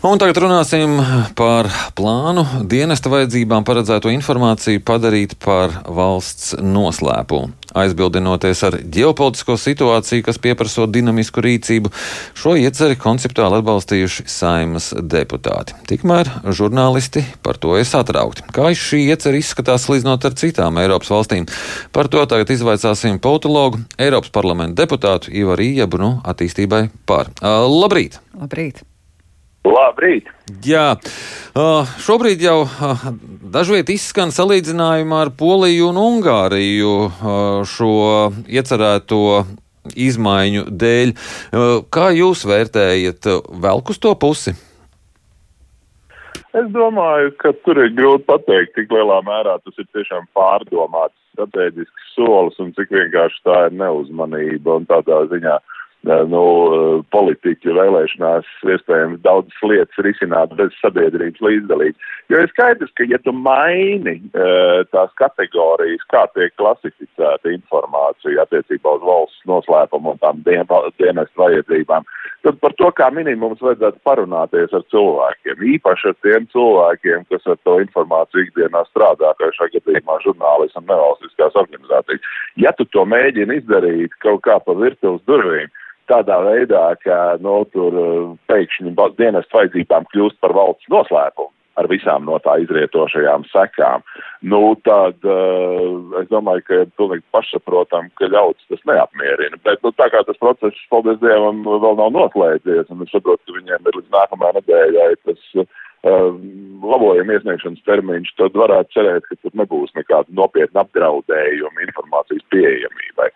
Un tagad runāsim par plānu dienesta vajadzībām paredzēto informāciju padarīt par valsts noslēpumu. Aizbildinoties ar ģeopolitisko situāciju, kas pieprasa dinamisku rīcību, šo ieceri konceptuāli atbalstījuši saimas deputāti. Tikmēr žurnālisti par to ir satraukti. Kā šī ieceri izskatās salīdzinot ar citām Eiropas valstīm? Par to tagad izvaicāsim politologu, Eiropas parlamenta deputātu Ivaru Iebunu attīstībai par. Labrīt! Labrīt! Labrīt! Jā, šobrīd jau dažviet izskan salīdzinājumā ar Poliju un Ungāriju šo iecerēto izmaiņu dēļ. Kā jūs vērtējat velk uz to pusi? Es domāju, ka tur ir grūti pateikt, cik lielā mērā tas ir tiešām pārdomāts strateģisks solis un cik vienkārši tā ir neuzmanība un tādā ziņā uh, nu, politiķu vēlēšanās iespējams daudzas lietas risināt bez sabiedrības līdzdalības. Jo ir skaidrs, ka ja tu maini tās kategorijas, kā tiek klasificēta informācija attiecībā uz valsts noslēpumu un tām dienestu vajadzībām, tad par to kā minimums vajadzētu parunāties ar cilvēkiem, īpaši ar tiem cilvēkiem, kas ar to informāciju ikdienā strādā, kā šajā gadījumā žurnālisti un nevalstiskās organizācijas. Ja tu to mēģini izdarīt kaut kā pa virtuves durvīm, tādā veidā, ka nu, tur uh, pēkšņi dienestu vajadzībām kļūst par valsts noslēpumu ar visām no tā izrietošajām sekām, nu tad uh, es domāju, ka ir pilnīgi pašsaprotam, ka ļauts tas neapmierina. Bet nu, tā kā tas process, paldies Dievam, vēl nav noslēdzies, un es saprotu, ka viņiem ir līdz nākamajai nedēļai tas uh, Um, labojuma iesniegšanas termiņš, tad varētu cerēt, ka tur nebūs nekāda nopietna apdraudējuma informācijas pieejamībai.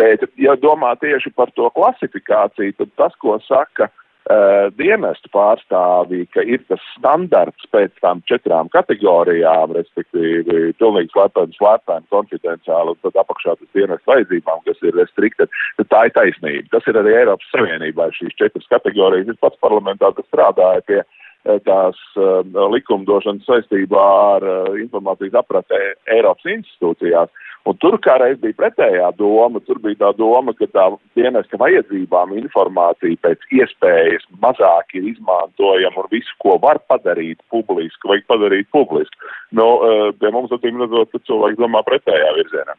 Bet, ja domā tieši par to klasifikāciju, tad tas, ko saka uh, dienestu pārstāvī, ka ir tas standarts pēc tām četrām kategorijām, respektīvi pilnīgi slepeni, slepeni, konfidenciāli un tad apakšā tas dienestu vajadzībām, kas ir restrikti, tad tā ir taisnība. Tas ir arī Eiropas Savienībā šīs četras kategorijas. Es pats parlamentā strādāju pie uh, tās uh, likumdošanas saistībā ar uh, informācijas apratē Eiropas institūcijās. Un tur kā reiz bija pretējā doma, tur bija tā doma, ka tā dienesta vajadzībām informācija pēc iespējas mazāk ir izmantojama un visu, ko var padarīt publisku, vajag padarīt publisku. Nu, uh, pie mums, acīm redzot, cilvēki domā pretējā virzienā.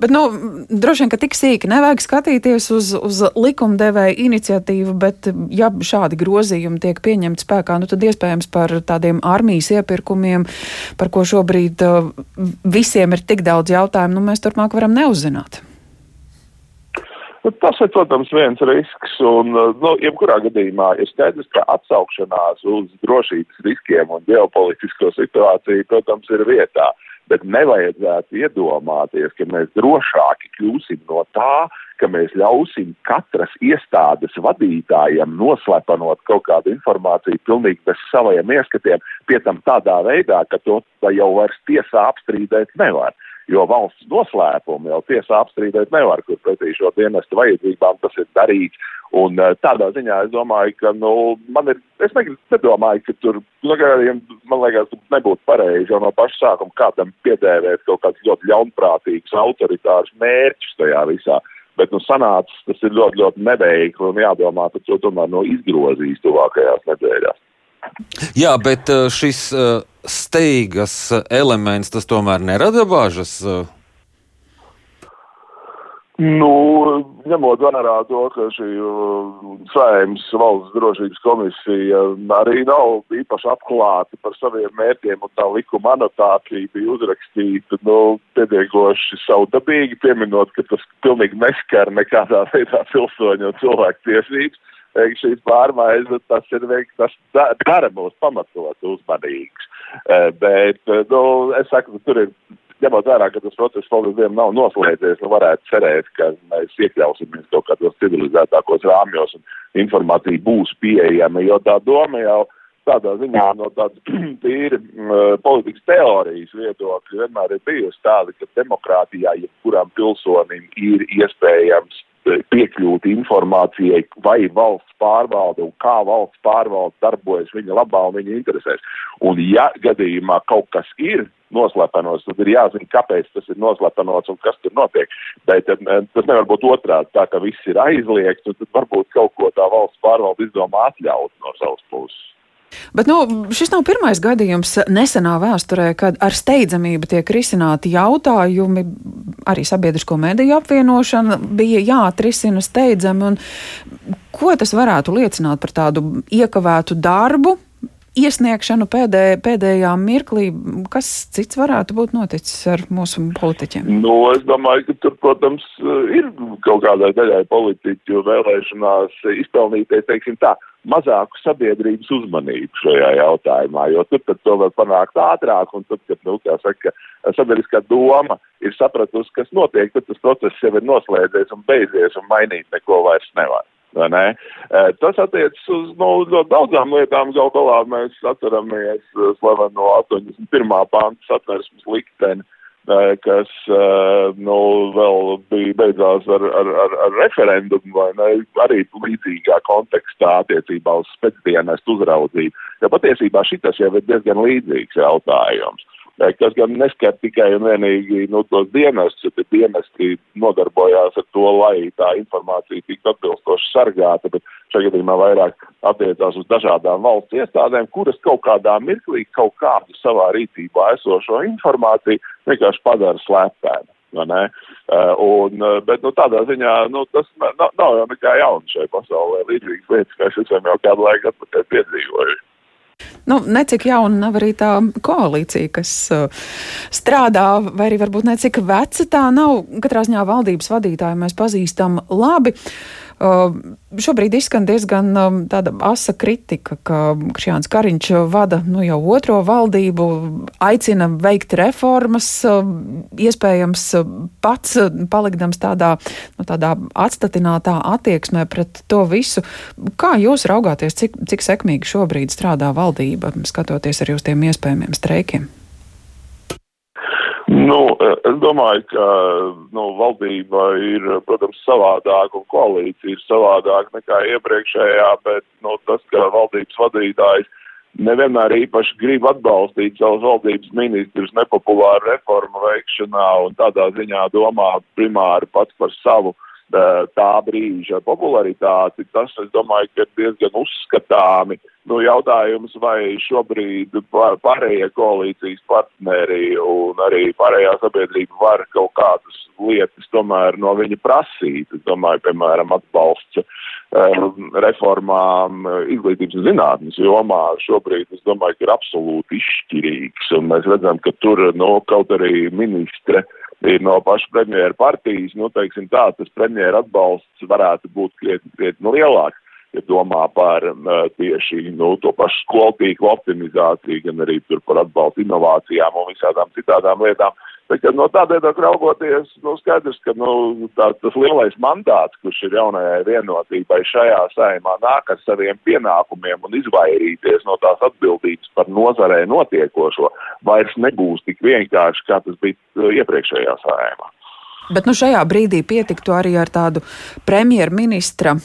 Bet, nu, droši vien, ka tik sīki nevajag skatīties uz, uz likumdevēja iniciatīvu, bet, ja šādi grozījumi tiek pieņemti spēkā, nu, tad iespējams par tādiem armijas iepirkumiem, par ko šobrīd uh, visiem ir tik daudz jautājumu, nu, mēs turpmāk varam neuzzināt. Nu, tas ir, protams, viens risks, un, uh, nu, jebkurā gadījumā ir skaidrs, ka atsaukšanās uz drošības riskiem un ģeopolitisko situāciju, protams, ir vietā. Uh, bet nevajadzētu iedomāties, ka mēs drošāki kļūsim no tā, ka mēs ļausim katras iestādes vadītājiem noslepenot kaut kādu informāciju pilnīgi bez saviem ieskatiem, pie tam tādā veidā, ka to jau vairs tiesā apstrīdēt nevar jo valsts noslēpumu jau tiesā apstrīdēt nevar, kur pretī šo dienestu vajadzībām tas ir darīts. Un eh, tādā ziņā es domāju, ka, nu, man ir, es nedomāju, ka tur, nu, man liekas, nebūtu pareizi jau no paša sākuma kādam piedēvēt kaut kāds ļoti ļaunprātīgs, autoritārs mērķis tajā visā. Bet, nu, sanācis, tas ir ļoti, ļoti neveikli un jādomā, ka to tomēr no izgrozīs tuvākajās nedēļās. Jā, bet eh, šis uh, steigas elements, tas tomēr nerada bažas. Nu, ņemot vērā to, ka šī saimnes valsts drošības komisija arī nav īpaši apklāta par saviem mērķiem un tā likuma anotācija bija uzrakstīta, nu, pietiekoši saudabīgi, pieminot, ka tas pilnīgi neskar nekādā veidā pilsoņu un cilvēku tiesības šīs pārmaiņas, tas ir tas dara mūs pamatot uzmanīgs. Eh, bet, eh, nu, es saku, tur ir, ņemot vērā, ka tas process paldies Dievam nav noslēdzies, nu varētu cerēt, ka mēs iekļausimies kaut kādos civilizētākos rāmjos un informācija būs pieejama, jo tā doma jau tādā ziņā no tādas tīri politikas teorijas viedokļa vienmēr ir bijusi tāda, ka demokrātijā jebkuram pilsonim ir iespējams piekļūt informācijai, vai valsts pārvalde un kā valsts pārvalde darbojas viņa labā un viņa interesēs. Un ja gadījumā kaut kas ir noslepenots, tad ir jāzina, kāpēc tas ir noslepenots un kas tur notiek. Bet eh, tas nevar būt otrādi, tā ka viss ir aizliegts, un tad varbūt kaut ko tā valsts pārvalde izdomā atļaut no savas puses. Bet nu, šis nav pirmais gadījums nesenā vēsturē, kad ar steidzamību tiek risināti jautājumi. Arī sabiedrisko mediju apvienošana bija jāatrisina steidzami. Ko tas varētu liecināt par tādu iekavētu darbu? Iesniegšanu pēdē, pēdējā mirklī, kas cits varētu būt noticis ar mūsu politiķiem? Nu, es domāju, ka tur, protams, ir kaut kādai daļai politiķu vēlēšanās izpelnīties, teiksim tā, mazāku sabiedrības uzmanību šajā jautājumā, jo tur tad to var panākt ātrāk, un tad, kad, nu, kā saka, sabiedriskā doma ir sapratusi, kas notiek, tad tas process jau ir noslēdzies un beidzies, un mainīt neko vairs nevar. Ne? Tas attiecas uz nu, ļoti daudzām lietām. Galu galā mēs atceramies slaveno 81. pānta satversmes likteni, kas nu, vēl bija beidzās ar, ar, ar, ar referendumu vai ne, arī līdzīgā kontekstā attiecībā uz spēcdienestu uzraudzību. Jo patiesībā šitas jau ir diezgan līdzīgs jautājums kas gan neskar tikai un vienīgi nu, tos dienestus, bet dienesti nodarbojās ar to, lai tā informācija tiktu atbilstoši sargāta, bet šajā gadījumā vairāk attiecās uz dažādām valsts iestādēm, kuras kaut kādā mirklī kaut kādu savā rīcībā esošo informāciju vienkārši padara slēpēnu. Uh, un, uh, bet nu, tādā ziņā nu, tas nav, nav jau nekā jauna šajā pasaulē. Līdzīgas lietas, kā es esmu jau kādu laiku atpakaļ piedzīvojuši. Nu, necik jauna nav arī tā koalīcija, kas uh, strādā, vai arī varbūt necik veca tā nav. Katrā ziņā valdības vadītāju mēs pazīstam labi. Uh, šobrīd izskan diezgan um, tāda asa kritika, ka Krišjāns Kariņš vada nu, jau otro valdību, aicina veikt reformas, uh, iespējams pats palikdams tādā, nu, tādā atstatinātā attieksmē pret to visu. Kā jūs raugāties, cik, cik sekmīgi šobrīd strādā valdība, skatoties arī uz tiem iespējamiem streikiem? Nu, es domāju, ka nu, valdība ir, protams, savādāka un koalīcija ir savādāka nekā iepriekšējā, bet nu, tas, ka valdības vadītājs nevienmēr īpaši grib atbalstīt savus valdības ministrus nepopulāru reformu veikšanā un tādā ziņā domā primāri pats par savu tā brīža popularitāti, tas, es domāju, ka ir diezgan uzskatāmi. Nu, jautājums, vai šobrīd pārējie koalīcijas partneri un arī pārējā sabiedrība var kaut kādas lietas tomēr no viņa prasīt. Es domāju, piemēram, atbalsts um, reformām izglītības un zinātnes jomā šobrīd, es domāju, ka ir absolūti izšķirīgs. Un mēs redzam, ka tur, no nu, kaut arī ministre uh, ir no paša premjera partijas, nu, teiksim tā, tas premjera atbalsts varētu būt krietni, krietni lielāks, ja domā par uh, tieši, nu, to pašu skolu tīklu optimizāciju, gan arī tur par atbalstu inovācijām un visādām citādām lietām. Bet, kad no tādā veidā raugoties, nu, skaidrs, ka nu, tā, tas lielais mandāts, kurš ir jaunajai vienotībai šajā saimā, nāk ar saviem pienākumiem un izvairīties no tās atbildības par nozarē notiekošo, vairs nebūs tik vienkārši, kā tas bija uh, iepriekšējā saimā. Bet nu, šajā brīdī pietiktu arī ar tādu premjerministra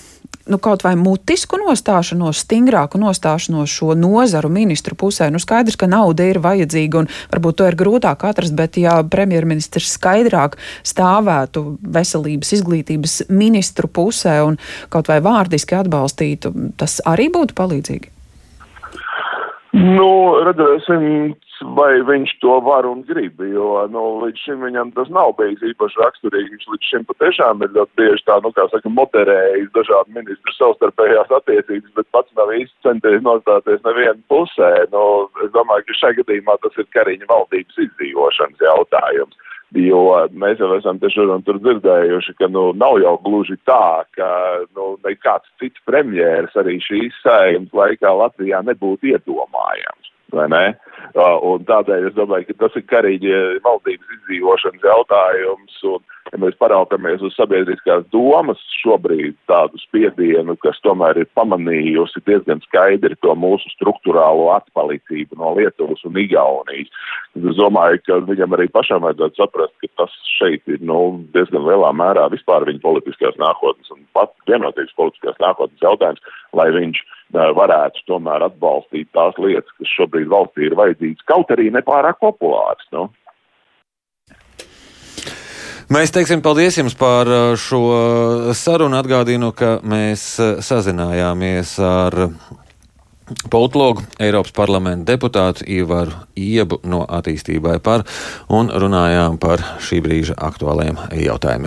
nu, kaut vai mutisku nostāšanos, stingrāku nostāšanos šo nozaru ministru pusē. Nu, skaidrs, ka nauda ir vajadzīga un varbūt to ir grūtāk atrast, bet ja premjerministrs skaidrāk stāvētu veselības izglītības ministru pusē un kaut vai vārdiski atbalstītu, tas arī būtu palīdzīgi. Nu, redzēsim, vai viņš to var un grib, jo, nu, līdz šim viņam tas nav bijis īpaši raksturīgi. Viņš līdz šim patiešām ir ļoti bieži tā, nu, kā saka, moderējis dažādu ministru savstarpējās attiecības, bet pats nav īsti centies nostāties nevienu pusē. Nu, es domāju, ka šajā gadījumā tas ir Kariņa valdības izdzīvošanas jautājums. Jo mēs jau esam te šur un tur dzirdējuši, ka nu, nav jau gluži tā, ka nu, nekāds cits premjērs arī šīs sējumas laikā Latvijā nebūtu iedomājams. Un tādēļ es domāju, ka tas ir karīgi valdības izdzīvošanas jautājums. Un, ja mēs paraugamies uz sabiedriskās domas šobrīd tādu spiedienu, kas tomēr ir pamanījusi diezgan skaidri to mūsu struktūrālo atpalicību no Lietuvas un Igaunijas, es domāju, ka viņam arī pašam vajadzētu saprast, ka tas šeit ir nu, diezgan lielā mērā vispār viņa politiskās nākotnes un pat vienotības politiskās nākotnes jautājums, lai viņš varētu tomēr atbalstīt tās lietas, kas šobrīd valstī ir vajadzīgas, kaut arī nepārāk populāras. Nu. Mēs teiksim paldies jums par šo sarunu. Atgādinu, ka mēs sazinājāmies ar politologu, Eiropas parlamenta deputātu Ievaru Iebu no attīstībai par un runājām par šī brīža aktuāliem jautājumiem.